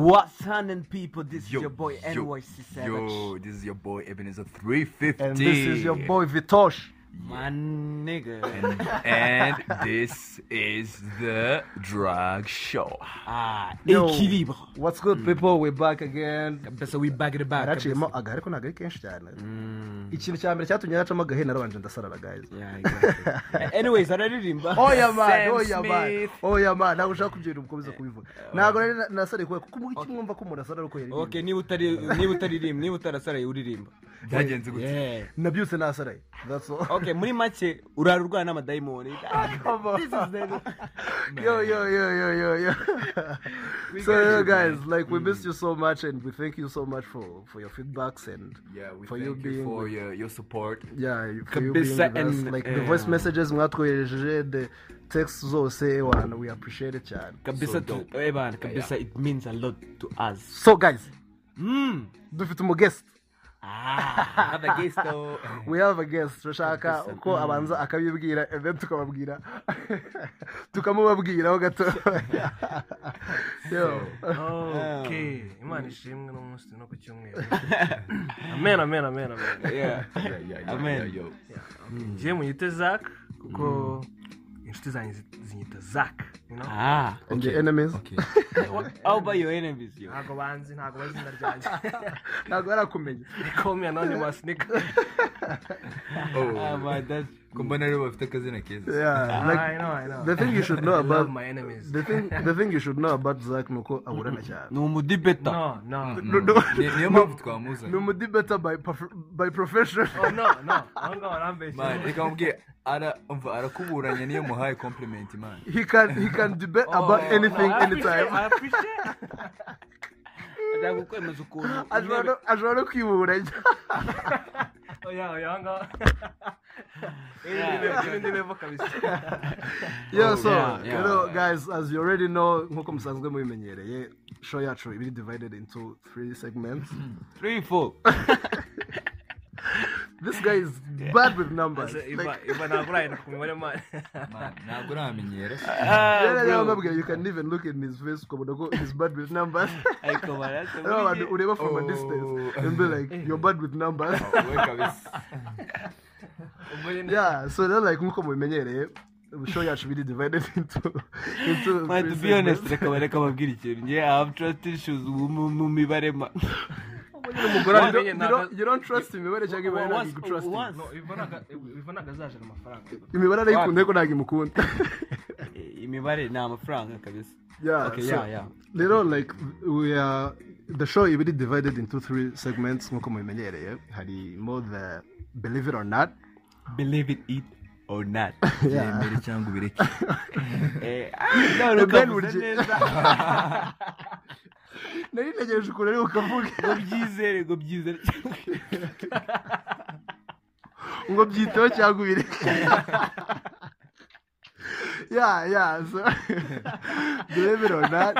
What's happening, people? This is Yo, your boy yo, NYC Savage. Yo, this is your boy Ebenezer 350. And this is your boy Vitosh. My nigga. And, and this is the Drag Show. ah, Yo, equilibre. What's good people? We're back again. Kabisa, we back in the back. Naraciyemo kabisa. aga ariko ntabwo ari kenshi cyane ikintu cya mbere cyatumye nacamo agahe narabanje ndasarara guys. Anyways, araririmba. oya man oya man oya man ntabwo ushaka kubyina ukomeza kubivuga ntabwo nari na- nasariye kubera kuko iki mwumva ko umuntu asara ariko yaririmba Okay, niba utari niba utaririmba, niba utarasaraye uririmba. Byagenze gute? Yeah. nabyutse nasaraye Okay, muri make urara urwana n'amadayimoni. The yo yo yo yo yo yo so yo guys like we missed you so much and we thank you so much for for your feedbacks and Yeah, we for thank you being for with- your, your support. yeah for you being with us. and, like the eh, voice messages mwatwohereje the text zose wana we appreciate it cyane kabisa So eh kabisa it means a lot to us. so guys Mm. dufite umu Ah, Have a guest though. we have a guest turashaka uko abanza akabibwira then tukababwira tukamubabwiraho gato. Yo. Okay. Imana ishimwe n'umunsi no ku cyumweru. Amen amen amen amen. Yeah. Yeah, yeah, yeah, Amen. yeah, yo. ngiye munyite zak kuko inshuti zanjye zi- zinyita zak you know? Ah. and your enemies Okay. How about your enemies, yo? ntabwo banzi ntabwo bazi izina ryanjye ntabwo barakumenya call me anonymous Ah, Oh. man, that's Ko mbona rero bafite akazina keza. yeah like I know I know the thing you should know about my enemies the thing the thing you should know about Zack nuko aburana cyane ni umudibeta. no no No, no. Ni- Niyo mpamvu ni twamuzanye. umudibeta by by profession oh no no aho ngaho arambeshya Man, reka mubwire ara umva arakuburanya niyo muhaye compliment man. he can he can debate Oh, about no, anything I appreciate- anytime. I appreciate Ashaka kukwemeza ukuntu ashobora no- no kwiburanya oya Yeah. ibindi level kabisa yeah so yeah, yeah. you know guys as you already know nk'uko musanzwe mubimenyereye show yacu ibiri divided into three segments. Three four. this guy is bad with numbers. Ntabwo Man, ntabwo uramenyera. you can even look in his face ukabona ko he's bad with numbers. Rero abantu ureba from a Oh. distance and be like you're bad with numbers. Kabisa. yeah so then like nk'uko mubimenyereye show yacu biri divided into into to be honest reka bareka babwira ikintu. Njye I have trust issues mu mibare ma. Umugore You wamenye don't- you don't- you don't trust imibare cyangwa imibare ntabwo igutrust No, iva ntago- iva ntago azajana amafaranga. Imibare arayikunda ariko ntabwo imukunda. Imibare ni amafaranga kabisa. Yeah Okay, so yeah, yeah. rero like we are the show ibiri divided into three segments. Nkuko mubimenyereye harimo the believe it or not. Believe it it or not. Yemere cyangwa ubireke. None The Ben ukavuze neza nari ntegereje ukuntu ari bukavuga ngo byizere ngo byizere. Ngo byiteho cyangwa ubireke yeah yeah so. Not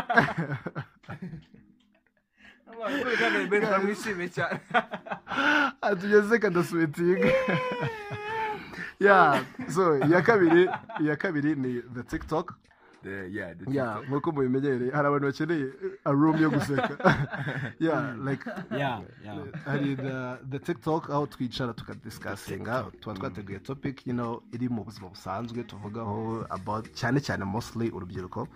mwishimiye cyane atugeze kadasuwetinga yeah so iya kabiri iya kabiri ni the tiktok. Nkuko mubimenyereye hari abantu bakeneye a room yo guseka. Yeah like yeah yeah. hari the, the tiktok aho twicara tukadisikasinga tuba twateguye topic iri mu buzima busanzwe tuvugaho cyane cyane mostly urubyiruko.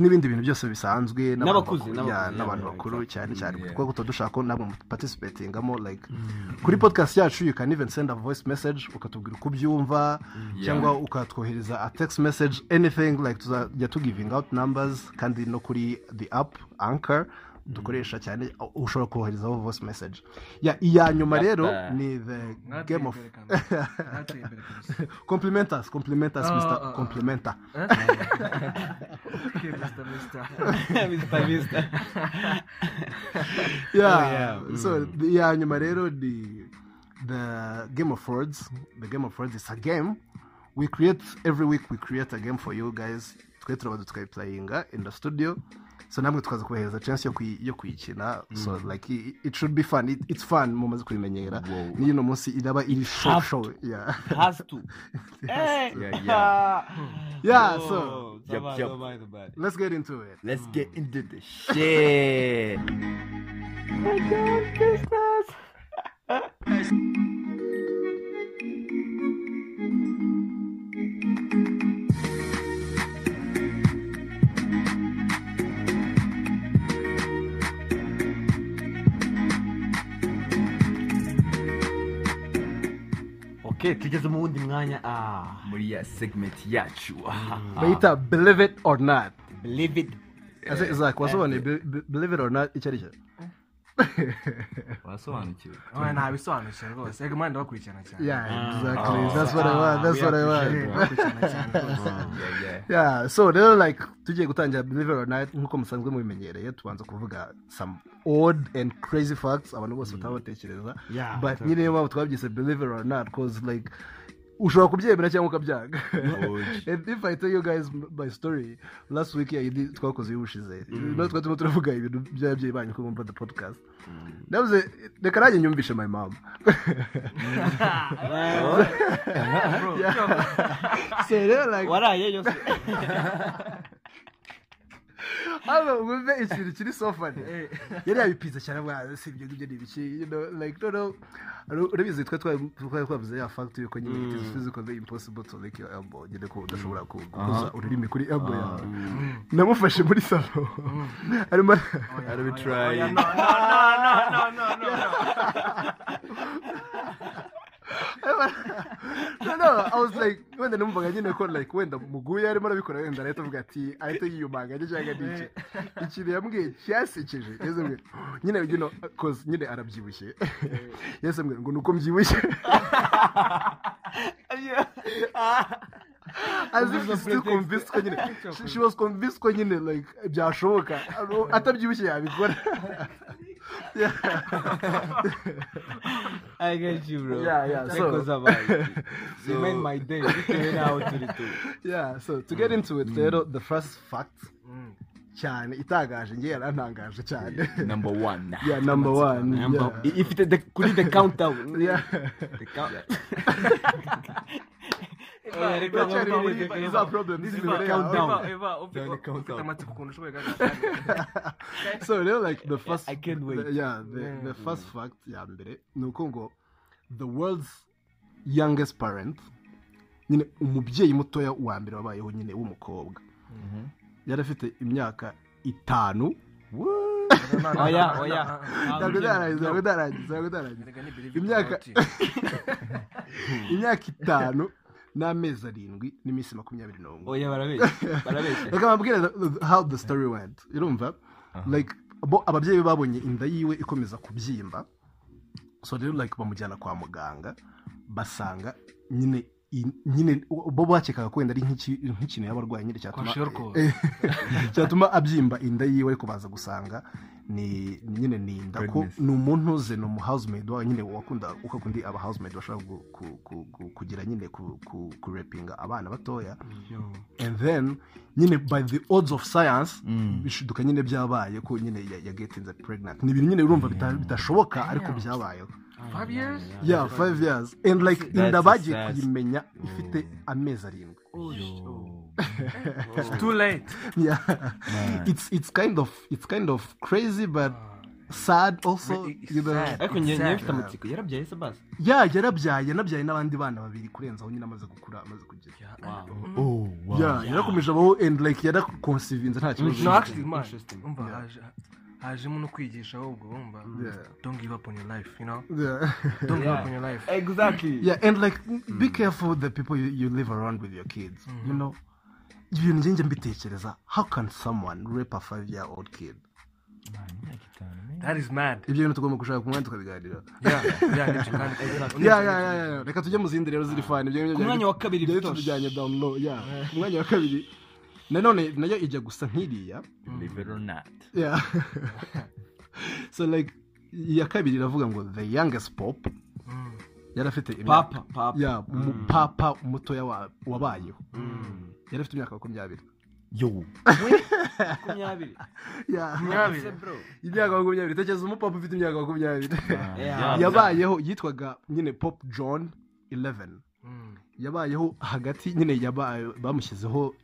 N'ibindi bintu byose bisanzwe n'abantu bakuru, cyane cyane kuko dushaka ko namwe participatingamo like kuri podcast yacu you can even send a voice message ukatubwira uko ubyumva cyangwa ukatwohereza a text message anything like tuzajya tu giving out numbers kandi no kuri the app anchor dukoresha cyane ushobora koherezaho voice message ya iya nyuma rero ni the game of imbere kabisa. Mwateye imbere kabisa. compliment us compliment us Ah, mr complimenter Okay, Mr. Mister. Mr. Mister. yeah, yeah. so the- iya nyuma rero ni the game of words the game of words is a game we create every week we create a game for you guys twe turaba tukayiplayinga in the studio so namwe tukaza kubahereza chance yo kuyi- yo kuyikina. So like i- it should be fun. It- it's fun mumaze kubimenyera. N'iyo uno munsi iraba iri show show. yeah. Has to. Eh. Yeah, yeah. yeah. So. About it. let's get into it. Let's get into the shit. Okay, tugeze mu wundi mwanya. Ah. Muri ya segment yacu. Bayita believe it or not. Believe it. Wasobanuye be- believe it or not icyo ari cyo wasobanukiwe ntabisobanukiwe rwose ega mwana ndabakurikirana cyane yeah exactly that's what i want that's what i want ndabakurikirana cyane rwose yeah yeah. Yeah so rero like tugiye gutangira believe it or not nk'uko musanzwe mubimenyereye tubanza kuvuga some odd and crazy facts abantu bose bataba batekereza Yeah, but nyine niyo mpamvu twabyise believe it or not cause like ushobora kubyemera cyangwa ukabyanga. And if i tell you guys my story last week yayindi twakoze y'ubushize no twari turimo turavuga ibintu by'ababyeyi banyu ko bumva the podcast. Navuze reka nanjye nyumvishe my mom. So rero like waraye yose hano wumve ikintu kiri so funny. Yari yabipiza cyane bwa si ibyo ngibyo ni ibiki you know like noneho urabizi twe twari twavuze ya fact yuko nyine it is physically impossible to lick your elbow nyine ko udashobora ku- gukoza ururimi kuri elbow yawe. Namufashe muri salo arimo arabitry Oya, no, no, no, no, no, no, no. no I was like wenda numvaga nyine ko like wenda muguye arimo arabikora wenda arahita avuga ati ahita yiyumanga njye cyangwa n'iki ikintu yambwiye cyasekeje yahise ambwira nyine you know cause nyine arabyibushye. Yahise ambwira ngo nuko mbyibushye. As if she's still convinced ko nyine. She was convinced ko nyine like byashoboka. Atabyibushye yabikora. Yeah. I get you bro. Yeah, yeah, so- Cycles about you made my day. Yeah so to get into it rero the first fact cyane itangaje ngewe yarantangaje cyane number one. Yeah number one Number- yeah. ifite the- kuri the countdown. Yeah. The count- so rero like the first I can't wait. the, yeah the, first fact ya mbere ni uko ngo the world's youngest parent nyine umubyeyi mutoya wa mbere wabayeho nyine w'umukobwa yari afite imyaka itanu oya oya ntabwo ndarangiza ntabwo ndarangiza ntabwo ndarangiza Imyaka- imyaka itanu n'amezi arindwi n'iminsi makumyabiri n'umwe. Oya barabeshya barabeshya. Reka the- how the story went. Urumva like ababyeyi be babonye inda yiwe ikomeza kubyimba. So rero like bamujyana kwa muganga basanga nyine nyine bo bakekaga ko wenda ari nk'iki- nk'ikintu yaba arwaye nyine cyatuma abyimba inda yiwe ariko baza gusanga ni nyine ni ko ni umuntu uze ni umu housemaid wawe nyine wakunda ukakundi aba housemaid bashobora kugira nyine ku- ku- kurepinga abana batoya. And then nyine by the odds of science bishiduka nyine byabaye ko nyine ya- yagetinze pregnant. Ni ibintu nyine urumva bidashoboka ariko byabayeho Five years? yeah five years. And like inda bagiye kuyimenya ifite amezi arindwi. It's too late. yeah. It's it's kind of it's kind of crazy but sad also It's you know. ariko Sad. njye mfite amatsiko. Yarabyaye se basi? Yeah yarabyaye yanabyaye n'abandi bana babiri kurenzaho nyine amaze gukura amaze kugira oh wow. Yeah yarakomeje abaho and like yarakonsivinze nta kibazo. No, actually, man, Interesting. hajemo no kwigisha ahubwo wumva Yeah. don't give up on your life you know? Yeah. Don't give up on your life. Exactly. Yeah and like be careful with the people you, you live around with your kids you know? Ibintu njye njye mbitekereza. How can someone rape a five year old kid that is mad. Ibyo bintu tugomba gushaka ku mwanya tukabiganira reka tujye mu zindi rero ziri fani ngibyo Ku mwanya wa kabiri byari Vitosh. tujyanye down low ku mwanya wa kabiri. Nanone na yo ijya gusa nk'iriya. So like iya kabiri iravuga ngo the youngest pop yari afite papa umupapa mutoya wa- wabayeho. yari afite imyaka makumyabiri yo makumyabiri imyaka makumyabiri tekereza umupapa ufite imyaka makumyabiri yabayeho yitwaga nyine pop john ireveni yabayeho hagati nyine bamushyizeho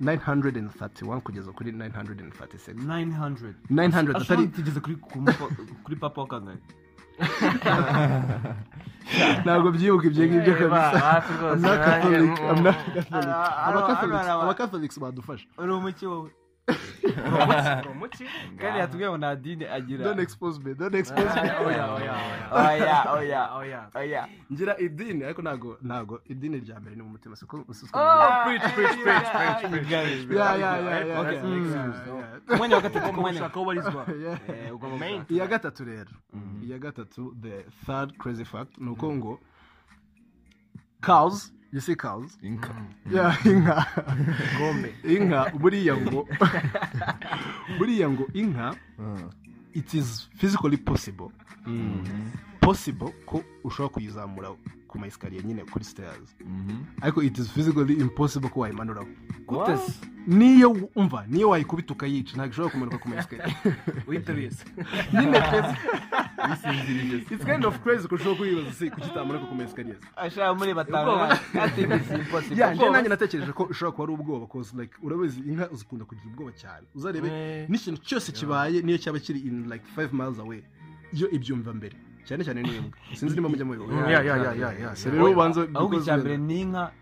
nayini handuredi andi fati wani kugeza kuri nayini handuredi andi fati sekisi nayini handuredi nayini handuredi atari kugeza kuri papa wa kangahe ntabwo byibuka ibyo ngibyo kabisa amakatholix badufasha uri umuki wowe umuki kandi yatubwiye ngo nta dini agira don't expose me don't expose me. oya oya oya oya oya oya ngira idini ariko ntabwo ntabwo idini rya mbere ni mu mutima siko siko Oh, preach, preach, preach, preach, preach. yeah yeah yeah. Yeah Okay. yeah, Mm. yeah. umwanya wa gatatu umwanya ugomba Main. gushaka. iya gatatu rero. Iya gatatu the third crazy fact ni uko ngo cows you see cows inka yeah inka gombe inka buriya ngo. Buriya ngo inka it is physically possible. Possible ko ushobora kuyizamura ku ma esikariye nyine kuri stairs. Ariko it is physically impossible ko wayimanuraho. Niyo umva niyo wayikubita ukayica ntabwo ishobora kumanuka ku ma esikariye nyine crazy it's kind of crazy ko ushobora kuyibaza se kuki itamanuka ku ma esikariye ashaka muri batanu ati this is impossible. Ya njye nanjye natekereje ko ushobora kuba ari ubwoba cause like urabizi inka zikunda kugira ubwoba cyane. Uzarebe Eh. n'ikintu cyose kibaye niyo cyaba kiri in like 5 miles away iyo ibyumva mbere. Cyane cyane n'imbwa sinzi niba mujya mubibona Yeah, yeah, yeah, yeah, yeah. So rero ubanza ahubwo because icya mbere ni inka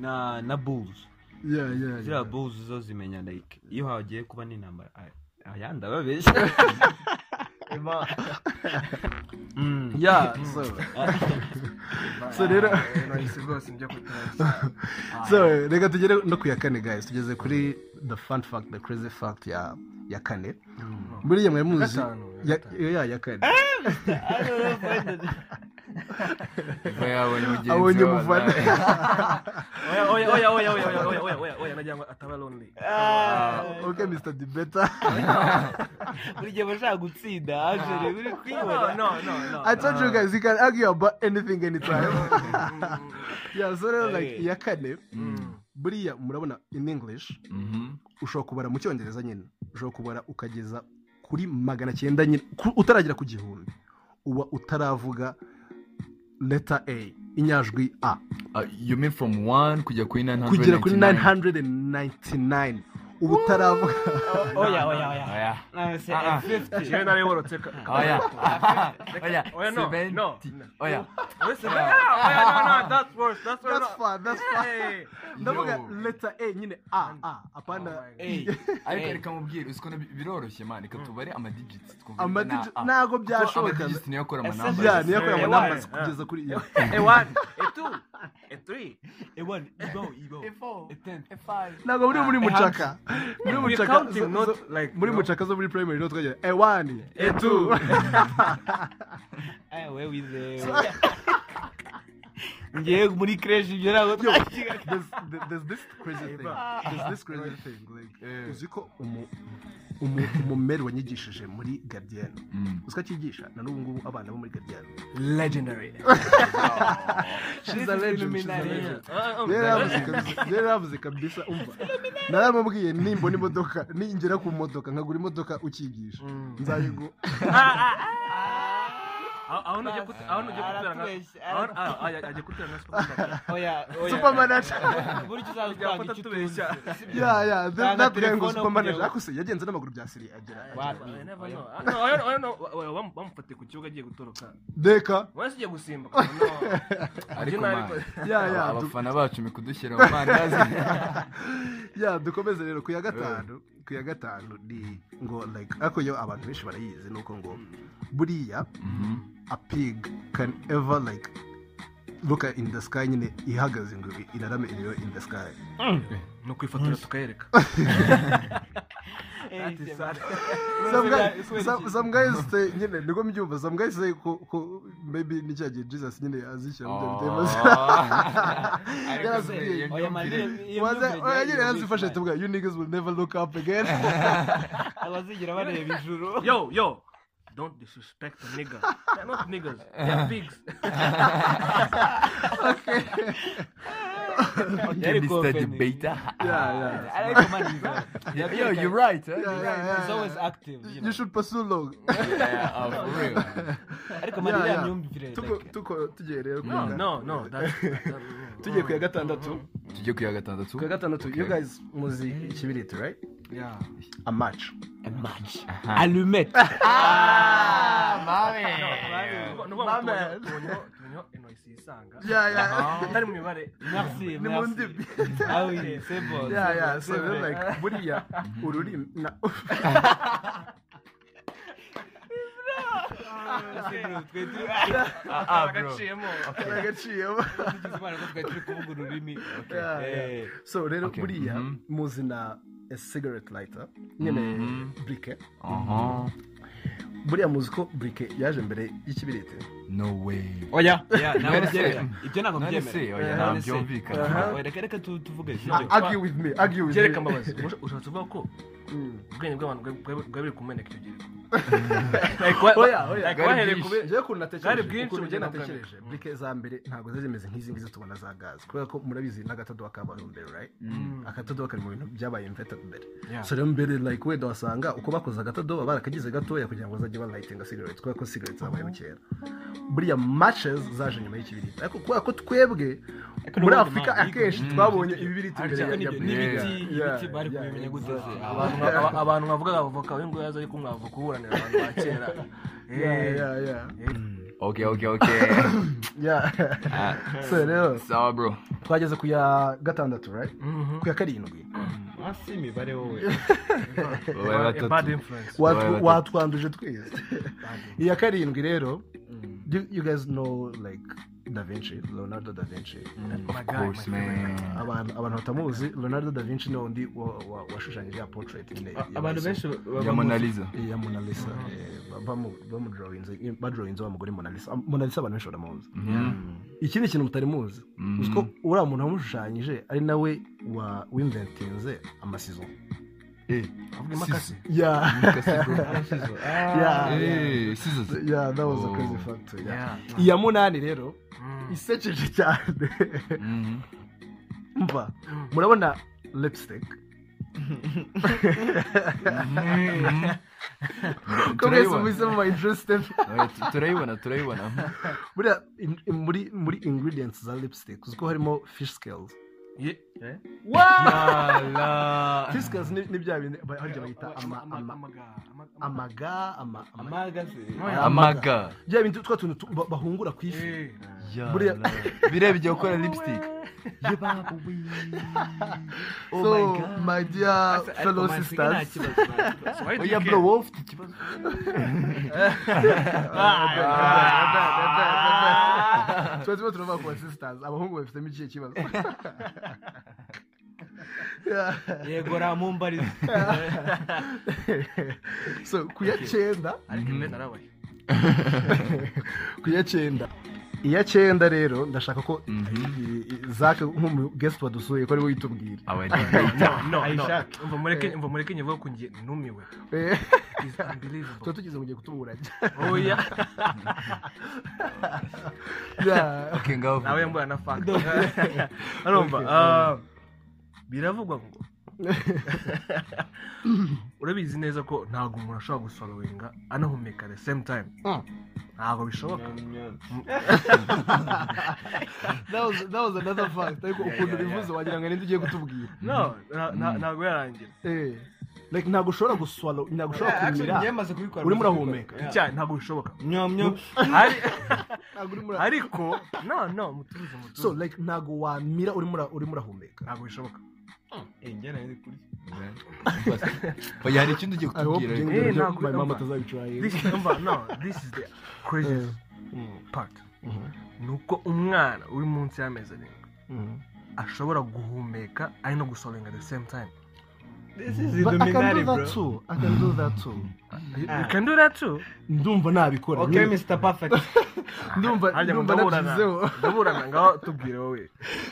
na na bulls. Yeah yeah ziriya yeah bulls zo zimenya like iyo hagiye kuba n'intambara aya- aya ndababeshya Mm. yeah so so rero nahise rwose njya kutangira so reka tugere no ku ya kane guys. tugeze kuri the fun fact the crazy fact ya ya kane buriya mwari muzi ya ya gatanu. ya ya kane Iva yabonye mugenzi abonye we, umuvana oya oya oya oya oya oya oya oya oya nagira ngo ataba lonely okay mr debeta buri gihe bashaka gutsinda ajere uri no kwibona no no no I told you guys you can argue about anything anytime. Yeah so rero like iya kane buriya murabona in english Mhm. ushobora kubara mu cyongereza nyine ushobora kubara ukageza kuri magana cyenda nyine utaragera ku gihumbi. Uba utaravuga leta a inyajwi a. Kugera kuri nayini handeredi nayitinayini oya oya oya oya nase. 50 jewe narayorotse ka oya oya oya no 70 no. Oya listen oya no no that's worse that's worse. That's fine that's fine. Ndavuga leta a nyine a a apana Ey, ariko reka mubwire uzi ko biroroshye man reka tubare amadigits twumve Amadigi- na A. ntago Kuko byashoboka amadigits niyo akora amanamba niyo akora why? kugeza kuri iyo a three. A one you go you go a four. A ten. A five. Ntabwo muri muri mucaka muri mucaka muri mucaka zo muri primary no twagira a one. A two. wewe wizewe ngiye muri creche ibyo ntabwo twakiga there's, this crazy thing there's this crazy thing like uzi ko umu umu- umumeri wanyigishije muri gardien uzi ko akigisha? Na n'ubu ngubu abana bo muri gardien legendary. She's a legend she's a legend. Rero rero yavuze kabisa umva. Naramubwiye nimbona imodoka ningera ku modoka nkagura imodoka ukigisha. Nzayigura aho nujya kutera nka supermanager buryo uzatwara icyo utunze ya ya that guy ngo supermanager ariko se yagenze n'amaguru bya siri agera bamufatiye ku kibuga agiye gutoroka deka wese ugiye gusimbuka ariko ya ya abafana bacu mikudushyira mu mandazi ya dukomeze rero ku ya gatanu ku ya gatanu ni ngo like ariko yo abantu benshi barayizi ni uko ngo buriya a pig can ever like look at in the sky nyine ihagaze ngo irarame iriyo in the sky. Ni ukwifotora tukayereka some guys some, some guys say nyine niko mbyumva some guys say ko ko maybe ni cya gihe jesus nyine azishyira mu byo bitemaze yarazibwiye oya nyine muri tuvuga you niggas will never look up again. Abazigira bareba ijuru yo yo don't disrespect the nigga. They're not niggas they're pigs. Yari Mr. Debater. Yeah, yeah. man he's a- Yo, you're right. Huh? Yeah, yeah, yeah, he's always active you You know. should pursue long. Yeah, uh, for real. ariko like tuko tugiye rero no no tugiye ku ya gatandatu Tujye ku ya gatandatu. ku ya gatandatu Okay. you guys muzi ikibiriti right yeah a match a match allumette Ah, mami. Ni tubonyeho tubonyeho inoisi yisanga yeah yeah atari mu mibare. Ni mu ndimi buriya ururimi Eh, so rero buriya muzi na a cigarette lighter. Nyine Mhm. Uh-huh. buriya muzi ko briquet yaje mbere y'ikibiriti No way. oya. Ntabwo byemera. Ibyo ntabwo byemera. ntabyumvikana. Aha. Oya, reka reka tu- tuvuge. Argue with me argue with me. mbabazi. Usha- ushatse kuvuga ko Mm. ubwenge bw'abantu bwa- bwa- bwari buri kumeneka icyo gihe. Bwari natekereje bwinshi bugenda natekereje brike za mbere ntabwo zari zimeze nk'izi ngizi tubona za gazi kubera ko murabizi n'agatadowa kabayeho mbere right? Akatadowa kari mu bintu byabaye invented mbere. So rero mbere like wenda wasanga uko bakoze agatadowa barakagize gatoya kugira ngo bazajye balayitinga cigarettes. Kubera ko cigarettes zabayeho kera. Buriya matches zaje nyuma y'ikibiriti ariko kubera ko twebwe muri afurika akenshi mm. twabonye ibibiriti Ariko mbere ya n'ibiti bari kubimenya gute. Abantu nkavuga avoka we ngo yaza ariko mwavoka uburanira abantu ba kera yeah yeah yeah Okay, okay, okay. yeah. Ah, so rero Sawa, bro. twageze ku ya gatandatu right? Ku ya karindwi hasi imibare wowe watwanduje twese iya karindwi rero. You, you guys know like da vinci leonardo da vinci. My Of guy, course, man. abantu abantu batamuzi leonardo da vinci ni undi wa- wa- washushanyije ya portrait nyine abantu benshi Ya Mona Lisa. ya mona lisa bamudrawinze badrawinze wa mugore mona lisa. Mona lisa abantu benshi baramuzi iki ni ikintu mutari muzi. Mhm. uzi ko uriya muntu wamushushanyije ari nawe wa wimventinze amasizo avuga imakasi ya ya Eh, scissors. yeah that was a Oh. crazy fact yeah. Yeah. iya munani rero isekeje cyane Mhm. mva murabona lipstick. Mwese Turayibona. turayibona muri ingredients za lipstick uzi ko harimo fish scales. Eh? scales ni bya ba- harya bayita ama- Ama- ama- amaga- ama- amaga bya bindi twa tuntu tu- ba- bahungura ku ifi. Birebye gukora lipstick. Oh so my dear fellow sisters. oya you bro wowe ufite ikibazo tuba turimo turavuga ku sisters? Abahungu bafitemo ikihe kibazo. yego ramumbariza so ku ya cyenda ariko imbere narabaye ku ya cyenda iya cyenda rero ndashaka ko zake nk'umugesi wadusuye ko ari we uyitubwira umva mureke nyivuga ko ngiye numiwe. Eh, tuba tugeze mu gihe kutuburanya oya. Yeah. Okay, ngaho nawe mbona na faka urumva ah, biravugwa ngo urabizi neza ko ntabwo umuntu ashobora gusorowinga anahumeka the same time. Mm. ntabwo bishoboka. That was that was another fact. Ariko ukuntu bivuze wagira ngo ninde ugiye kutubwira? Na- ntabwo yarangira. Eh like ntabwo ushobora guswallow ntabwo ushobora kumira. Urimo urahumeka. Icyaha ntabwo bishoboka. Ariko no no mutuze so like ntabwo wamira urimo urahumeka. Ntabwo bishoboka. Njyana ni kuri oya hari ikindi ugiye kutubwira. Eh, my mama umva. atazabituraye this umva no this is the crazy part. Ni uko umwana uri munsi y'amezi arindwi ashobora guhumeka ari no gusorenga the same time. This is But I can illuminati do bro. that too. I can do that too. Can do that too ndumva nabikora okay mr perfect ndumva ndumva nabyizeho ndaburana ngaho tubwire wowe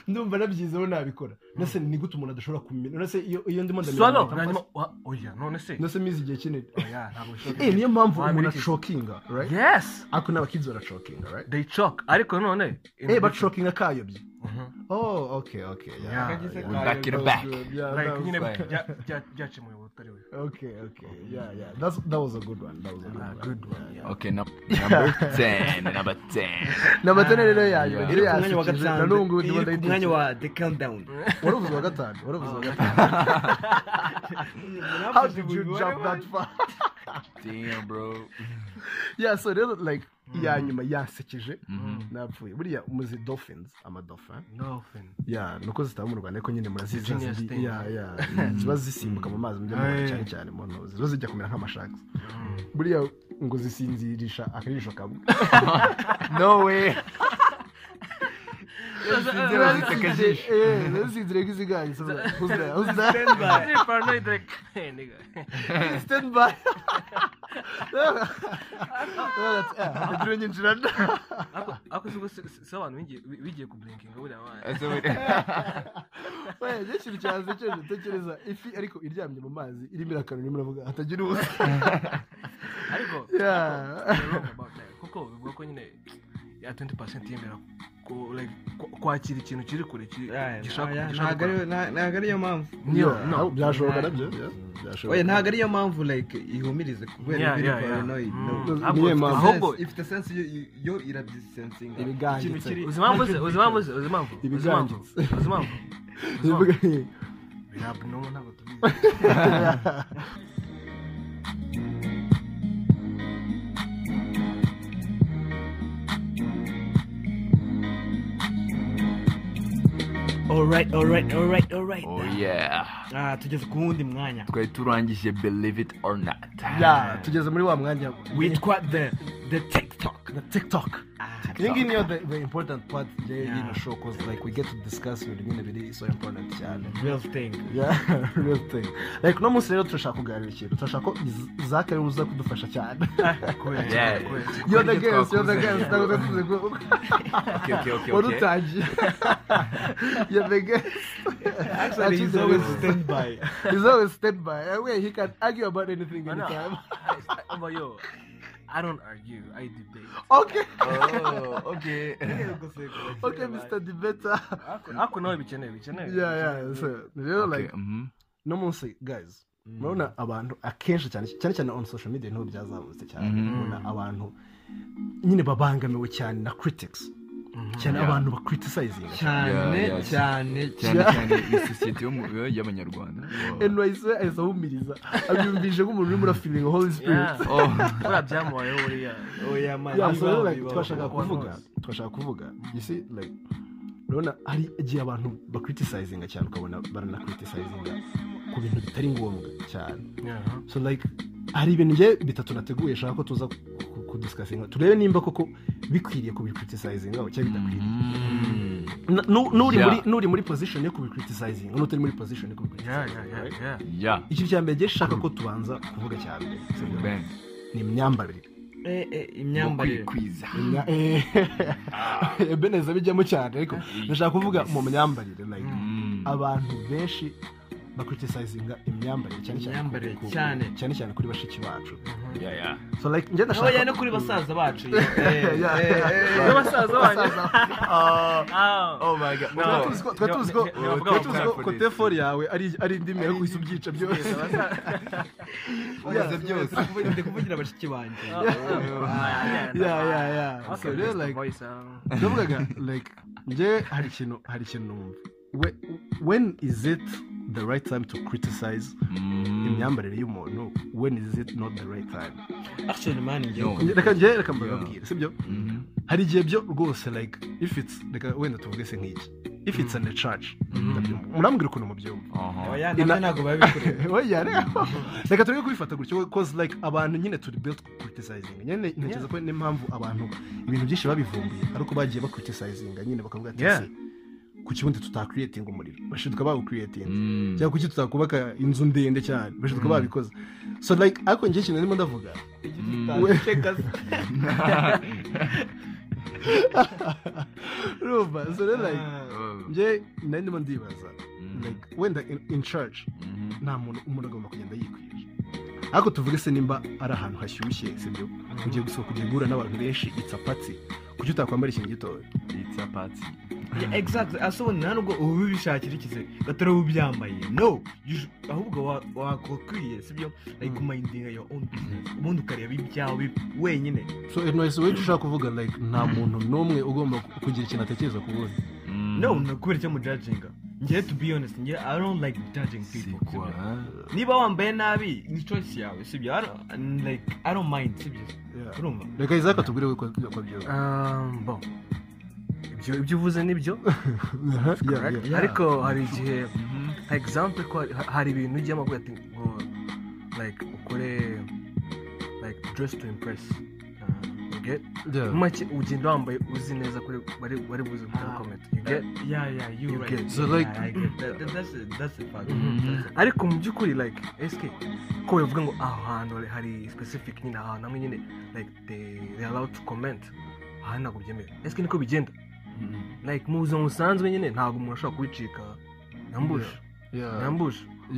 ndumva nabyizeho nabikora nase ni gute umuntu adashobora kumenya nase iyo iyo ndimo ndamenya hanyuma oya none se nase mizi igihe kinini oya ntabwo eh niyo mpamvu umuntu ashokinga right yes ariko n'abakids barashokinga right they choke ariko none eh bashokinga kayobye Mhm. oh okay okay yeah, Yeah, yeah. Back in the back. like nyine fine. bya- bya- byakemuye ubutari we okay okay yeah yeah that's that was a good one that was a good Ah, one good one, yeah. Okay, num- number 10. Number 10. n'amatene rero yanyu Yeah. iri iri ku mwanya wa na gatanu n'ubu ngubu ndimo iri ku mwanya wa the countdown waravuze uwa gatanu waravuze uwa gatanu how did you jump that far Damn, bro. yeah so rero like iya nyuma yasekeje napfuye. Buriya muzi dolphins Dolphin. ya nuko zitaba mu rwanda ariko nyine murazizi ya ziba zisimbuka mu mazi mujya mubona Aye. cyane cyane mu ntozi. Ziba zijya kumera nk'amashaka buriya ngo zisinzirisha akajisho kamwe. No way. Eh, hey, nigga. stand by hatagira unyinjirana Ako- ako si abantu bigiye- bi- bigiye kublinkinga buriya we njye ikintu cyansekeje tekereza ifi ariko iryamye mu mazi irimo irakana irimo iravuga hatagira ubusa ariko kuko bivuga ko nyine ya 20% yemera ku- like, ku- kwakira ikintu kiri kure ntabwo ariyo mpamvu. Byashoboka na byo ntabwo ariyo mpamvu ihumirize kubera ibiri paranoid Mm. Ahubwo- ifite sense yo irabyisensinga Ibigangitse. uzi impamvu ze uzi impamvu ze uzi impamvu Ibigangitse. uzi impamvu uzi impamvu Bivuga nki- Birab- no, ntabwo tubizi. alright alright alright alright Oh yeah. ah tugeze ku wundi mwanya Twari turangije believe it or not. Yeah, tugeze muri wa mwanya witwa the the tiktok na tiktok iyi ngiyi niyo the, the important part njye Yeah. y'ino show cause like we get to discuss ibintu nyine biri so important cyane real thing. Yeah real thing. Like uno munsi rero turashaka kuganira ikintu turashaka ko zaka ari we uza kudufasha cyane kubera you're the guest you're the guest. ntabwo tuvuze ko Okay, okay, okay, wari utangiye you're the guest. Actually he's always stand by he's always stand by where he can argue about anything I know. anytime. I- don't argue. I debate. okay Oh, okay. okay mr debater Ako nawe bikenewe bikenewe. yeah yeah so rero Okay, like mhm. no munsi guys murabona abantu akenshi cyane cyane cyane on social media ni ho byazamutse cyane mubona abantu nyine babangamiwe cyane na critics cyane Yeah. abantu bacriticizing cyane Yeah, yeah. cyane cyane. cyane. Yo- y'abanyarwanda. NYC we ahise ahumiriza abyumvise nk'umuntu urimo urafilinga holy spirit. Oh. Buriya byamubayeho buriya. twashaka kuvuga twashaka kuvuga. Like urabona hari igihe abantu bacriticinga cyane ukabona baranacriticinga ku bintu bitari ngombwa cyane. So like hari ibintu bitatu nateguye shaka ko tuza kudisikasinga turebe nimba koko bikwiriye kubicriticizinga cyangwa bidakwiriye Mm. N'uri muri position yo kubicriticizinga n'utari muri position yo. Yeah. ikintu cya mbere nge shaka ko tubanza kuvuga cya mbere sibyo? Ben. ni imyambarire Eh, eh, imyambarire eh, ebeneza bijyamo cyane ariko ndashaka kuvuga mu myambarire Mm. abantu benshi cyane cyane Imyambarire cyane. cyane kuri bashiki bacu. Yeah. so like njye ndashaka oya no kuri basaza bacu. Yeah. N'abasaza banyu. Ah. Oh. my god. No. tuzi ko- ko fori yawe ari ari indimi yo guhita ubyica byose. Ubuze byose. Ndi kuvugira bashiki banjye yeah. Yeah yeah so rero like um, ndavugaga like njye hari ikintu hari ikintu when is it the right time to criticize Mm. imyambarire y'umuntu when is it not the right time? Actually man njye No. reka njye reka mbabwire sibyo? Mhm. hari igihe byo rwose like if it's reka wenda tuvuge se nk'iki if it's in the church murambwira ukuntu mubyumva. Oya na byo ntabwo biba bikureba oya reka. Reka tureke kubifata gutyo cause like abantu nyine turi built criticizing. Nyine ntekereza ko n'impamvu abantu ibintu byinshi babivumbuye ariko bagiye bacriticinga nyine bakavuga ati Yeah. "Se, ku kibundi tutakriyetinga umuriro bashiduka bawukriyetinga Mm. cyangwa kuki tutakubaka inzu ndende cyane bashiduka babikoze so like ariko njye ikintu ndimo ndavuga Mm. urumva so rero like Oh. njye nari ndimo ndibaza like wenda in, church Mhm. nta muntu umuntu agomba kugenda yikwije ariko tuvuge se nimba ari ahantu hashyushye sibyo ugiye gusohoka ugiye guhura n'abantu benshi itsapatsi kuki utakwambara ikintu gitoya It's a party. Yeah, exactly. asobanura nubwo uba ubishakira ikize uba ubyambaye no! ahubwo wa- wakokwiye sibyo like kumindinga your own business ubundi ukareba ibyawe wenyine so anyways wowe ushaka kuvuga like nta muntu n'umwe ugomba kugira ikintu atekereza ku wundi no kubera icyo mujajinga njye to be honest njye i don't like judging people niba wambaye nabi ni choice yawe sibyo like i don't mind sibyo urumva reka izaka tubwire we ko byiza. Ibyo ibyo uvuze ni byo yeah. ariko hari igihe Mhm. example ko hari- ibintu ujyamo avuga ati ngo like ukore like dress to impress. Uh, you get? Yeah. Mu make ugenda wambaye uzi neza kuri bari bari buze gutera Ah. comment. You get? yeah yeah you You right. get- so Yeah, like- I get that. That- that's a- that's a fact. Mhm. That's a- ariko mu by'ukuri like eske ko bivuga ngo aho hantu hari- hari specific nyine ahantu hamwe nyine like they they allowed to comment. Aha ntabwo byemewe eske niko bigenda. Like mu buzima busanzwe nyine ntabwo umuntu ashobora kubicika yambusha Yeah.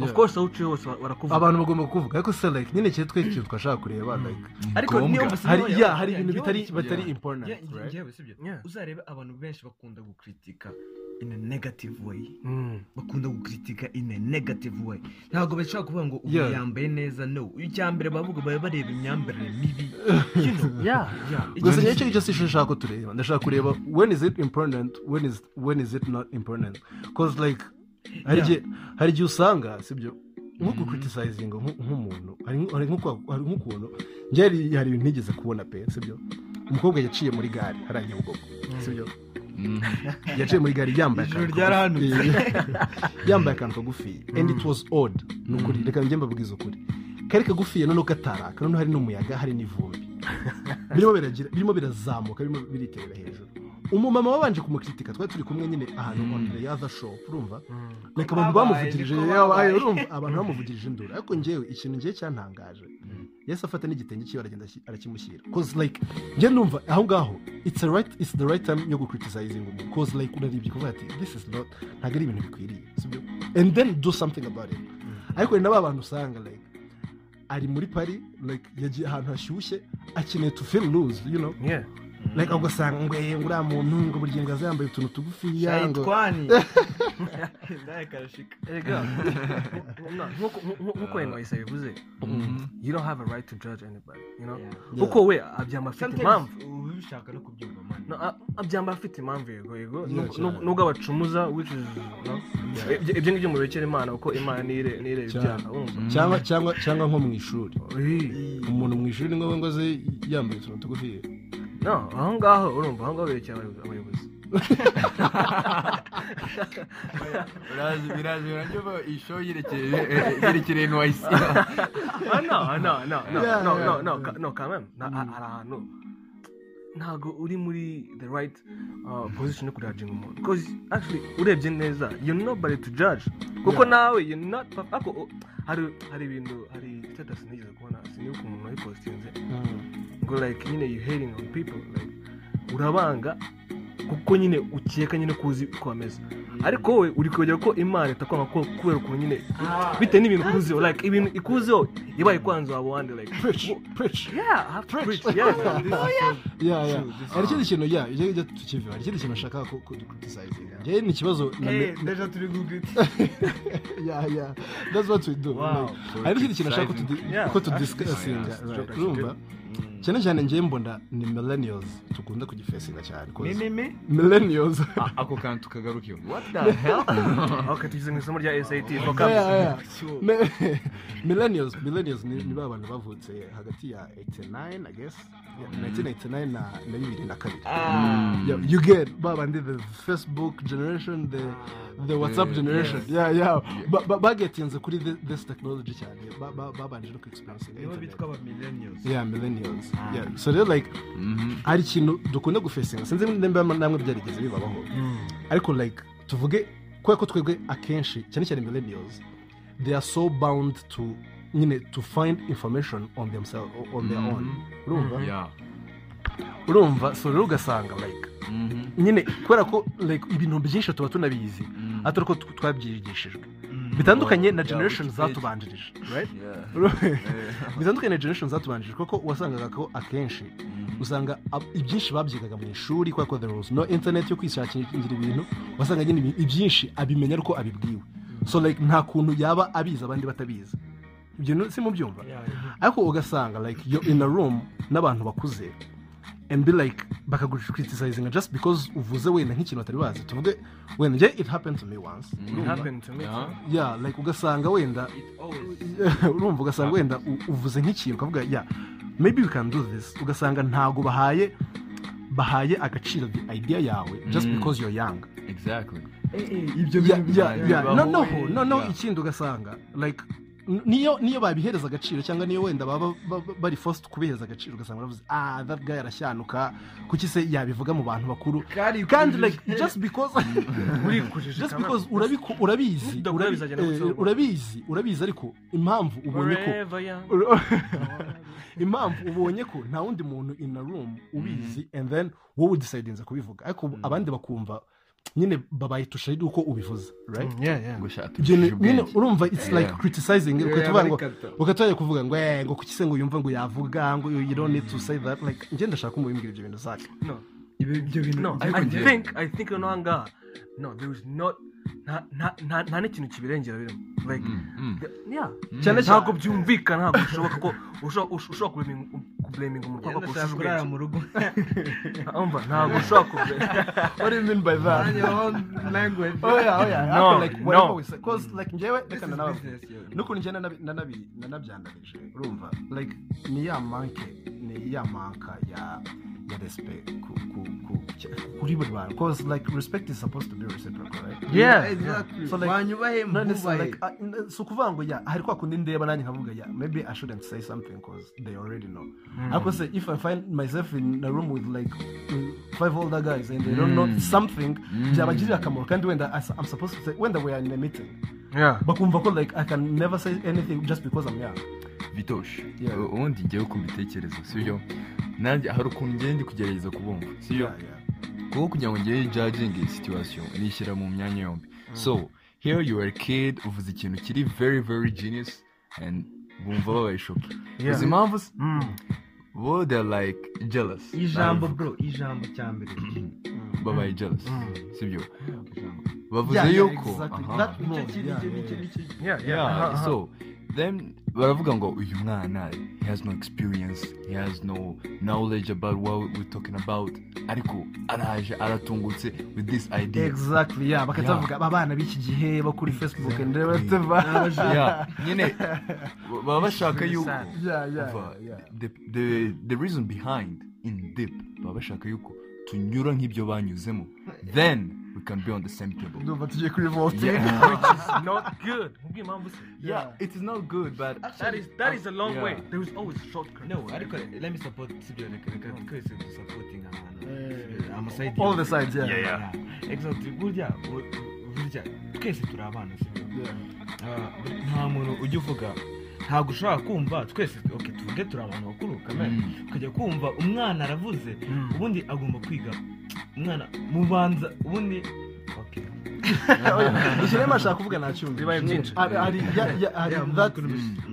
Of course aho uciye hose barakuvuga abantu bagomba kuvuga. Ariko se like nyine cyo twe ikintu twashaka kureba like ariko Ngombwa. niyo mbese hari ibintu bitari batari Yeah. important uzarebe abantu benshi bakunda gukritika in a negative way. Mm. bakunda gukritika in a negative way. Ntabwo bashobora kuvuga ngo ubu yambaye neza no. Icya mbere bavuga baba bareba imyambarire mibi. Gusa Icyo- ni cyo ngicyo si nshaka ko tureba ndashaka kureba when is it important when is when is it not important? Cause like hari igihe usanga sibyo nko gucriticizinga nk- nk'umuntu hari nk'ukuntu njye hari ibintu ntigeze kubona pe sibyo umukobwa yaciye muri gare hariya nyabugogo sibyo Mhm. yaciye muri gare yambaye akantu kagufi. yambaye akantu kagufi. And it was odd. Ni ukuri reka njye mbabwiza ukuri. Kari kagufiye noneho kataraka noneho hari n'umuyaga hari n'ivumbi. Birimo birazamuka birimo biriterera hejuru. Umumama wabanje kumukritika twari turi kumwe nyine ahantu on the other show urumva? Like abantu Babaye, bamuvugirije urumva? Abantu bamuvugirije induru. Ariko njyewe ikintu ngiye cyantangaje. Yahise afata n'igitenge cyiwe aragenda aki- arakimushyira. Cause like njye numva aho ngaho it's a right it's the right time yo gucriticizinga umuntu cause like urarebye kuvuga ati this is not ntabwo ari ibintu bikwiriye. Sibyo? And then do something about it. Ariko hari n'aba bantu usanga like ari muri pari like yagiye ahantu hashyushye akeneye to feel loose you know? Yeah. Like ugasanga ngo uriya muntu ngo buri gihe ngo aze yambaye utuntu tugufiya ngo shayitwani no, nk'uko nk'uko NYC bivuze you don't have a right to judge anybody you know? Kuko we abyamba afite impamvu ubishaka no kubyumva man. No, a- abyamba afite impamvu yego yego Nubwo- abacumuza which is Ibyo- ibyo ngibyo murekere imana kuko imana nire ibyaha urumva cyangwa cyangwa cyangwa nko mu ishuri umuntu mu ishuri ngo ngo aze yambaye utuntu tugufiya aho ngaho urumva aho ngaho berekeye abayobozi- Birazi biranyuma isho yerekeye yerekeye NYC. Ah, no no no no no no no no Na- hari ahantu ntabwo uri muri the right position yo kujudging umuntu because actually urebye neza you're nobody to judge. kuko nawe you're not ariko hari ibintu hari status nigeze kubona sinibuka umuntu wayipostinze ngo like nyine you hating on people like urabanga kuko nyine ukeka nyine kuzi uko bameze. Ariko wowe uri kwegera ko imana itakwanga kubera ukuntu nyine bitewe n'ibintu ikuziho like ibintu ikuziho ibaye kwanza waba wandi like preach preach. Yeah preach. yeah yeah. yeah hari ikindi kintu yeah ijya ijya tukiva hari ikindi kintu nashaka ko ko criticizinga njye ni ikibazo deja turi gugiti yeah yeah. That's what we do. Hari n'ikindi kintu nashaka ko tudisikasinga urumva cyane cyane njye mbona ni millennials tukunda kugifesinga cyane. Mimimi millennials. Ako kantu kagarukiye what the hell? Okay tugeze mu isomo rya SAT millennials millennials ni ni ba bantu bavutse hagati ya 89 i guess. Yeah, 1989 na na bibiri na kabiri Yeah, you get ba bandi the facebook generation the the whatsapp generation. yeah. Yeah Ba- ba- bagetinze kuri thi- this technology cyane Ba- ba- babanje no kuexperience nibo bitwa aba millennials? Yeah millennials. Yeah. So they're like hari ikintu dukunda gufesinga sinzi nimba namwe byarigeze bibabaho. Ariko like tuvuge kubera ko twebwe akenshi cyane cyane millennials they are so bound to nyine to find information on themselves on their own. Urumva? Yeah. Urumva so rero ugasanga like nyine kubera ko like ibintu byinshi tuba tunabizi atari ko tw- twabyigishijwe. Bitandukanye na generation zatubanjirije bitandukanye na generation zatubanjirije kuko wasangaga ko akenshi usanga ibyinshi babyigaga mu ishuri kubera ko there was no internet yo kwishakira ibintu wasanga nyine ibyinshi abimenya ariko abibwiwe. So like nta kuntu yaba abizi abandi batabizi. Ibyo si mubyumva ariko ugasanga like you're in a room n'abantu bakuze and be like bakagucriticizinga just because uvuze wenda nk'ikintu batari bazi. Tuvuge wenda njye it happened to me once. It happened to me Yeah. yeah like ugasanga wenda urumva ugasanga wenda uvuze nk'ikintu ukavuga ya maybe we can do this. Ugasanga ntago bahaye bahaye agaciro the idea yawe just Mm. because you're young. Exactly. ibyo Yeah, bintu yeah, bibaho, yeah. bibaho, noneho eh, noneho yeah. ikindi ugasanga like niyo niyo babihereza agaciro cyangwa niyo wenda baba ba- ba- bari forced kubihereza agaciro ugasanga baravuze ah that guy arashyanuka. Kuki se yabivuga mu bantu bakuru? Kandi like just because just because urabizi eh, urabizi urabizi ariko impamvu ubonye ko impamvu ubonye ko nta wundi muntu in a room ubizi and then wowe udecidinze kubivuga. Ariko abandi bakumva nyine babayitusha ari uko ubivuze right? Yeah, yeah. gushaka ibyo ni- nyine urumva it's like criticizing. Yeah, ukatuvuga ngo barikata. ugatangira kuvuga ngo eh ngo kuki se ngo yumva ngo yavuga ngo you don't need to say that? Like njye ndashaka umubimbwira ibyo bintu zake No. ibyo bintu No, ariko I think I think no ngaha no there is not nta n'ikintu kibirengera birimo ntabwo byumvikana ntabwo bishoboka ko ushobora ko ndashaka kurusha kurara ubwenge mu rugo ntabwo ushobora kublaminga what do you mean by that? Find your own language. Oh yeah oh yeah. No, like whatever no. we say. Cause like njyewe reka yo. n'ukuntu njye nanabi- nanabi- nanabyandarije urumva like ni ya manke ni ya manka ya ya respect. Ku ku ku. Kuri buri bantu cause like respect is supposed to be reciprocal right? Yeah exactly. So, like, wanyubahe mubahe like uh, n- si ukuvuga ngo ya hari kwa kundi ndeba nanjye nkavuga ya maybe i shouldn't say something because they already know. Ariko se if i find myself in a room with like mm, five older guys and they don't know something byabagirira akamaro kandi wenda i'm supposed to say wenda we are in a meeting. Yeah. Bakumva ko like i can never say anything just because i'm young bitosh Yeah. U- ubundi ngewe ku bitekerezo sibyo? Nanjye hari ukuntu ngewe ndi kugerageza kubumva Yeah, yeah. kuko kugira ngo ngewe judging situation nishyira mu myanya yombi. So here you are a kid uvuze ikintu kiri very very genius and bumva babaye shoki uzi impamvu se? Mm. bo they're like jealous? Ijambo bro ijambo cya mbere. Babaye jealous sibyo? Bavuze Yeah, yeah, yuko so then baravuga ngo uyu mwana he has no experience. He has no knowledge about what we're talking about. Ariko araje aratungutse with this idea. Exactly yeah Yeah. bavuga abana b'iki gihe bo kuri facebook nyine baba bashaka yuko the reason behind in deep baba bashaka yuko tunyura nk'ibyo banyuzemo. Then we can be on the same table. Ndumva tugiye kuri vote yeah, It's not good. Mubwiye impamvu se yeah. It is not good but that is that is a long Yeah. way. There is always a shortcut. No ariko let me support sibyo reka reka twese dusapoting ahantu amasayidi all the sides yeah. Yeah, yeah. exactly. Burya bu- burya twese turi abana sibyo Yeah. Nta muntu ujya uvuga ntabwo ushobora kumva twese okay tuvuge turi abantu bakuru kamere. Mm. ukajya kumva umwana aravuze ubundi agomba kwiga. Umwana mubanza ubundi ikintu ashaka kuvuga nacyumva Bibaye byinshi.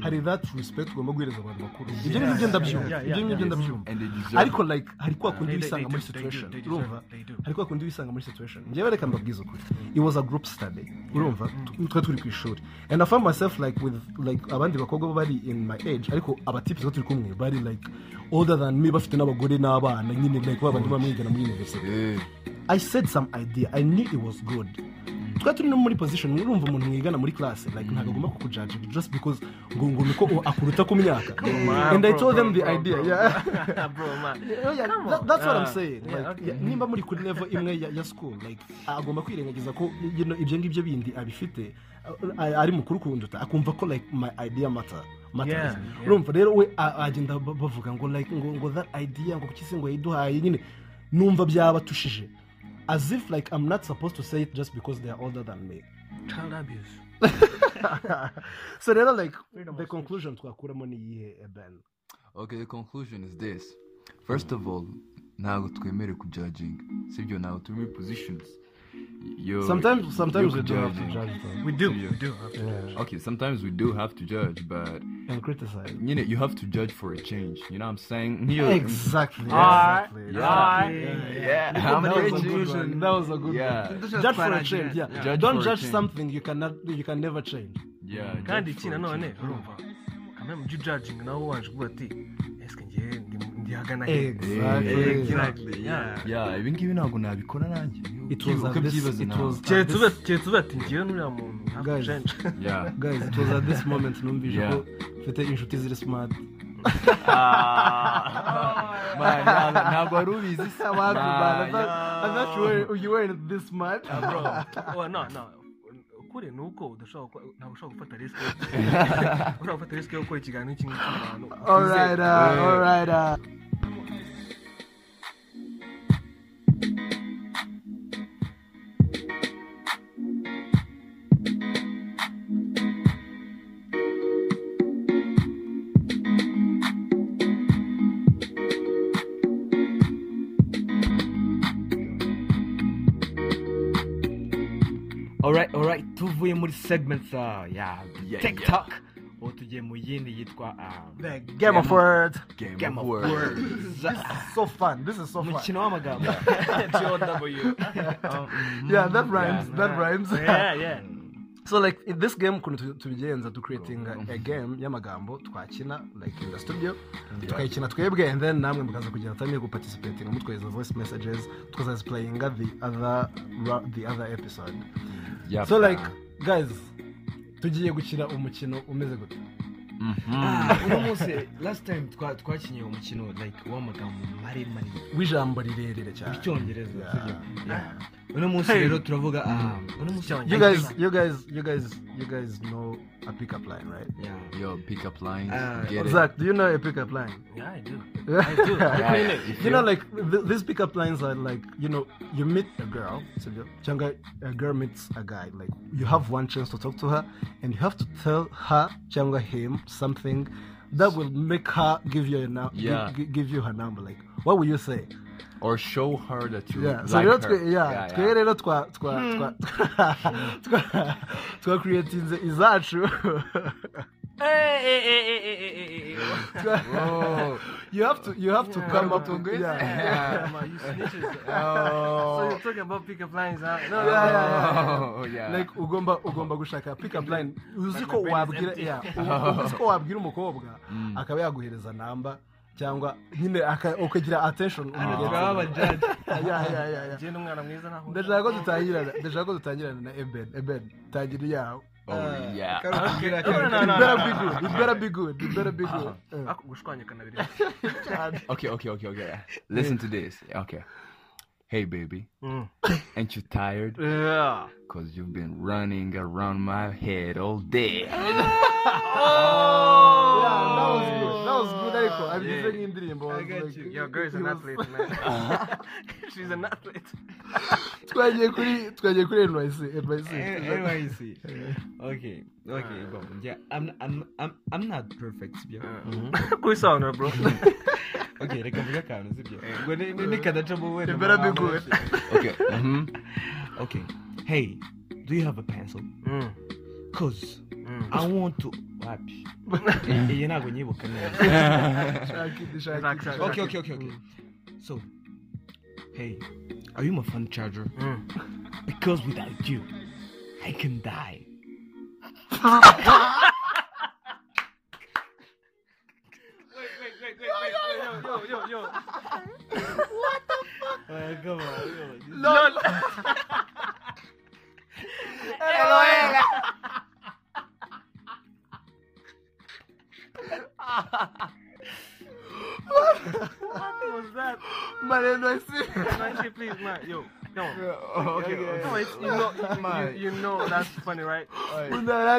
hari that mm. respect ugomba guhereza abantu bakuru. Ibyo ni byo ndabyumva. ibyo ni byo ndabyumva. Ariko like hari kwa kundi wisanga muri situation. urumva? Hari kwa kundi wisanga muri situation. Njyewe reka mbabwize ukuri. It was a group study. Urumva? Tu- twari turi ku ishuri. And i found myself like with like abandi bakobwa bari in my age. Ariko abatipe tuba turi kumwe bari like older than me bafite n'abagore n'abana. Nyine like babandi baba mwigana muri university. Eh, I said some idea. I knew it was good. Twari turi no muri position urumva umuntu mwigana muri class like ntabwo agomba kukujaji just because ngo ngo niko akuruta ku myaka. And I told them the idea yeah. Bro man. Yeah, that's what I'm saying. Like nimba muri kuri level imwe ya, school like agomba kwirengagiza ko ibyo ngibyo bindi abifite ari mukuru kunduta akumva ko like my idea matter urumva rero we agenda ba- bavuga ngo like ngo that idea ngo kuki se ngo yayiduhaye nyine? Numva byabatushije as if like I'm not supposed to say it just because they are older than me. Child abuse. So rero like Freedom the conclusion twakuramo ni iyihe eh, Ben? Okay, the conclusion is this. First of all, ntabwo twemerewe kujudginga sibyo ntabwo turi muri positions. Yo sometimes sometimes we do have to judge though we do Yeah. we do have to yeah. okay sometimes we do have to judge but and criticize you know you have to judge for a change you know what i'm saying Yo, exactly Alright. exactly Yeah. yeah. yeah, I'm that was a good one. That was a good Yeah. one. Judge for a change. Yeah. Judge Don't judge change. something you cannot you can never change. yeah kandi judge iki for a nanone change. urumva kamwe mu judging nawe wanje kuvuga ati eske ngiye ndi- ndi hagana he Exactly. Yeah. ibi ngibi ntabwo nabikora nanjye. It was at this- keretse ube keretse ube ati ngiye n'uriya muntu. Guys. change yeah. Guys, it was at this moment numvise Yeah. ko mfite inshuti ziri smart. Man, ntabwo- wari ubizi. Se thought you were this smart. Oh, no no. Ukuri ni uko udashobora ntabwo ushobora gufata risk ushobora gufata risk yo gukora ikiganiro iki ngiki tuvuye muri segment za ya Yeah, tiktok. ubu tugiye mu yindi yitwa The game of words. game, game of words. So fun. This is so fun. umukino w'amagambo. Yeah, that rhymes. That rhymes. yeah yeah. So like in this game ukuntu tu- tubigenza to creating a, a game y'amagambo twakina like in the studio tukayikina twebwe and then namwe mukaza kugira time yo guparticipating mutwohereza voice messages tukazaziplayinga the other the other episode. Yeah, so like guys tugiye gukina umukino umeze gute? Ah, uno munsi last time twa- twakinnye umukino like w'amagambo maremare. W'ijambo rirerire cyane. Icyongereza. Uno munsi rero turavuga ah, uno munsi you guys you guys you guys you guys know a pickup line right Yeah. yo pick up lines Uh, get it Zach, do you know a pickup line yeah I do I do. Yeah, you you know, like th- these pickup lines are like, you know, you meet a girl, so you- changa, a girl meets a guy. Like you have one chance to talk to her, and you have to tell her, changa, him something that will make her give you a Yeah. gi- give you her number. Like, what will you say? Or show her that you Yeah. So like rero her. twe- yeah, twe rero twa twa twa twa twa creating izacu. Hey, hey, hey, hey, hey, hey, hey, hey. Whoa. you have to you have to come up with Tungu. yeah. Yeah. On, you snitches. Oh. So you're talking about pickup lines, huh? No, Yeah, no, yeah, yeah. Oh, yeah. like ugomba ugomba gushaka pick up line uzi ko wabwira yeah, uzi ko wabwira umukobwa akaba yaguhereza namba cyangwa nyine aka- ukagira attention umugezi. turaba judge Yeah, yeah, yeah, yeah. Njye n'umwana mwiza naho. ndashaka ko dutangirana ndashaka ko dutangirana na eben eben tangira yawe Oh, yeah. Karubwira No, no, it no, better no. be good it better be good it better be good Uh. Okay, okay, okay, okay. Listen to this. Okay. Hey, baby. Mm. Ain't you tired? Yeah. Because you've been running around my head all day. yeah, She's an athlete. twagiye kuri twagiye kuri NYC NYC. Okay, okay, go. Yeah, I'm, not perfect, sibyo? Kubisobanura, bro. Okay, reka mvuge akantu, sibyo? Ngo ni- ni- nikadacamo wenda better be good. Okay. Mm-hmm. Okay, hey, do you have a pencil? Mm. Cause I want to... Wapi? Iyi ntabwo nyibuka neza. Okay, okay, okay, okay. So, hey, are you my phone charger? Mm. Because without you, I can die. Wait, wait, wait, wait, wait, yo, yo, yo, yo. Uh, come on. Lol. What was that? Man, NYC. Man, shit, please, man. Yo, come on. okay, okay. Come on, it's, you know, you, you, you know that's funny, right?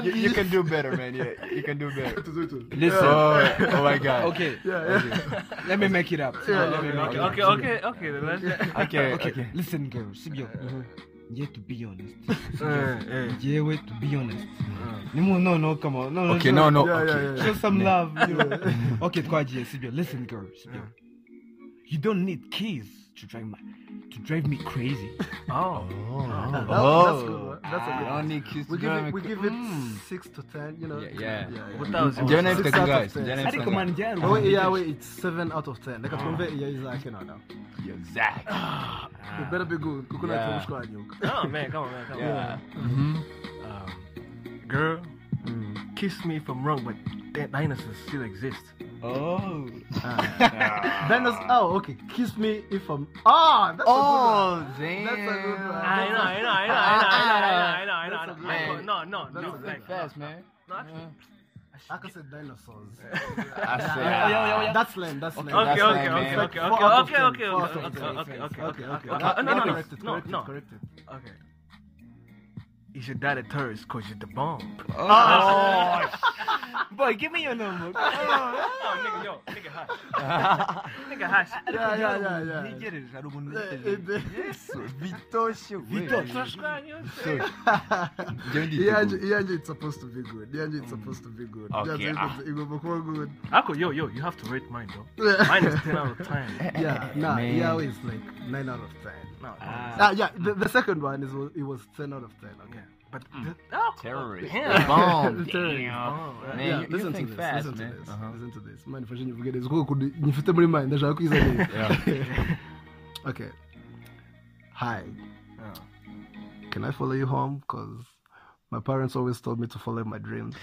You, you can do better, man. Yeah, you can do better. Listen. Oh, oh my God. Okay, Yeah, yeah. let me make it up. Yeah, let me yeah, make it Okay, up. okay, okay, okay. let's. Okay, Okay, okay. listen, girl. Sibyo. Yeah, to be honest. Eh, eh. Yeah, wait, to be honest. No, no, no, come on. No, no, Okay, no, no. Okay. Show some love. okay, twagiye, sibyo. Listen, girl. Sibyo. you don't need keys to drive my to drive me crazy Oh. That- Oh. that's good one. That's a good don't one. need kiss We give it, we give it Mm. six to ten. You know. Yeah, yeah. yeah. What Njyewe nari Six mfite out of guys, mfite man guys. Oh yeah, wait, it's seven out of ten. Reka twumve iya Isaac noneho. Yo, Zach. You better be good kuko Yeah. Oh man, come on, man, come Yeah. on. Mhm. Um, girl, kiss me if I'm wrong, but di- dinosaurs still exist. oh Dennis, oh okay. Kiss me if I'm. Ah, that's a good one. damn. That's a good one. I know, I know, I know, I know, I know, I know, I know, I That's know. No, no, That's no, like, Fast, man. no, actually, I can say dinosaurs. I say, Yeah, yeah, yeah, ah. That's lame. That's lame. Okay, That's okay, fine, okay, man. okay, Four okay, out of okay, ten, okay, four okay, out of okay, ten. okay, okay, Okay, okay, okay. okay. Uh, Uh, No, no, no, correct it, no, correct it, no. correct it. Okay. Is your dad a terrorist cause you're the bomb? oh boy give me your number Oh, nigga, yo, nigga, hush. nigga, hush. Yeah, yeah, yeah, yeah. ntegereje hari umuntu ntegereje eh, bitoshe Bitoshe. You nditeguye. Iyanjye it's supposed to be good. Iyanjye it's supposed to be good. Okay, ah. igomba- igomba kuba good. Ako, yo, yo, you have to rate mine, though. Mine is 10 out of 10. Yeah, nah. Iyawe is like nine out of ten. No. Ah. Ah, yeah, the, the second one is it was ten out of ten. Okay. Yeah. But, the, oh, Terrorist. Damn. Bomb. Damn. Oh, Man, yeah, you- listen to this. fast, listen man. to this. Uh-huh. Listen to this. Man, fashion you forget this. Kuko nyifite muri mind ndashaka kwiza neza. Yeah. Okay. Hi. Oh. Can I follow you home? Cause my parents always told me to follow my dreams.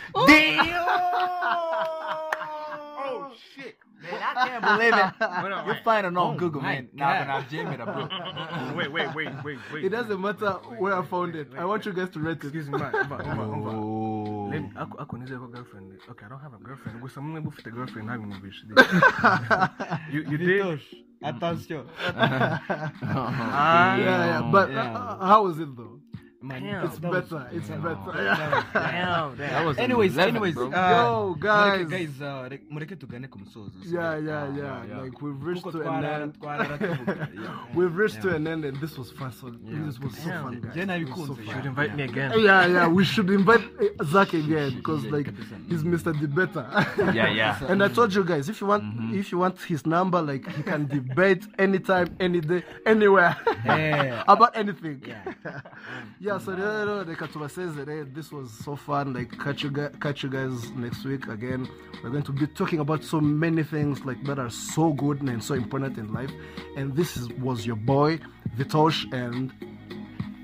Oh shit, man! I can't believe it. Wait, wait. find it on Oh Google, man. Nah, God. but I've jammed it, bro. Wait, wait, wait, wait, wait. It doesn't matter where I found it. wait, I want you guys to rate it. Excuse me, man. Oh. Let me- ako nizeye ko girlfriend okay i don't have a girlfriend gusa mwe mufite girlfriend ntabwo mwumvishe you you did attention ah Yeah, yeah. But Yeah. uh, how is it though? Man, Damn. It's that was- better. It's Yeah. better. damn That damn was anyways 11, anyways bro. uh, Yo, guys. mureke guys uh, re- mureke tugane ku musozo Yeah, yeah, Yeah, yeah. yeah. Like we've reached kuko to an end. yeah. We've reached to Yeah. an end, and this was fun. So Yeah. this was so Damn. fun, guys. Njye It was so yeah. you fun. should invite me again Yeah, yeah. We should invite uh, Zach again because Yeah, like kabisa. he's Mr. Debater. Yeah, yeah. and I told you guys, if you want, if you want his number, like he can debate anytime, any day, anywhere Yeah. about anything. Yeah. yeah. So rero reka tubasezere. This was so fun. Like catch you guys, catch you guys next week again. We're going to be talking about so many things like that are so good and so important in life. And this is, was your boy Vitosh and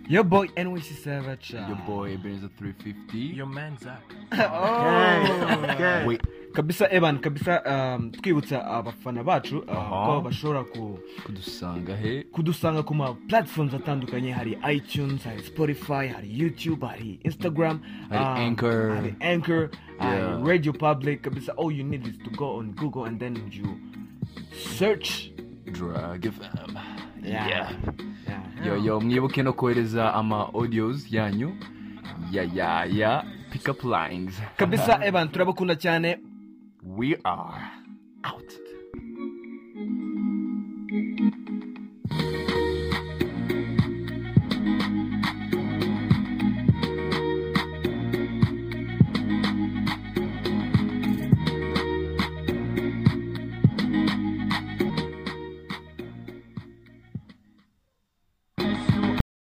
your boy NYC Savage uh, Your boy Ebenezer 350. your man Zach okay, okay. Wait, kabisa evan kabisa um, twibutsa abafana bacu uh, Aha. ko bashobora ku kudusanga he kudusanga ku ma platforms atandukanye hari itunes hari spotify hari youtube hari instagram Hari um, Anchor. hari anchor hari Yeah. radio public kabisa all you need is to go on google and then you search Drag FM. Yeah. Yeah. yeah. Yo, yo, mwibuke no kohereza ama audios yanyu. Ya, ya, ya. Pick up lines. kabisa evan turabakunda cyane We are.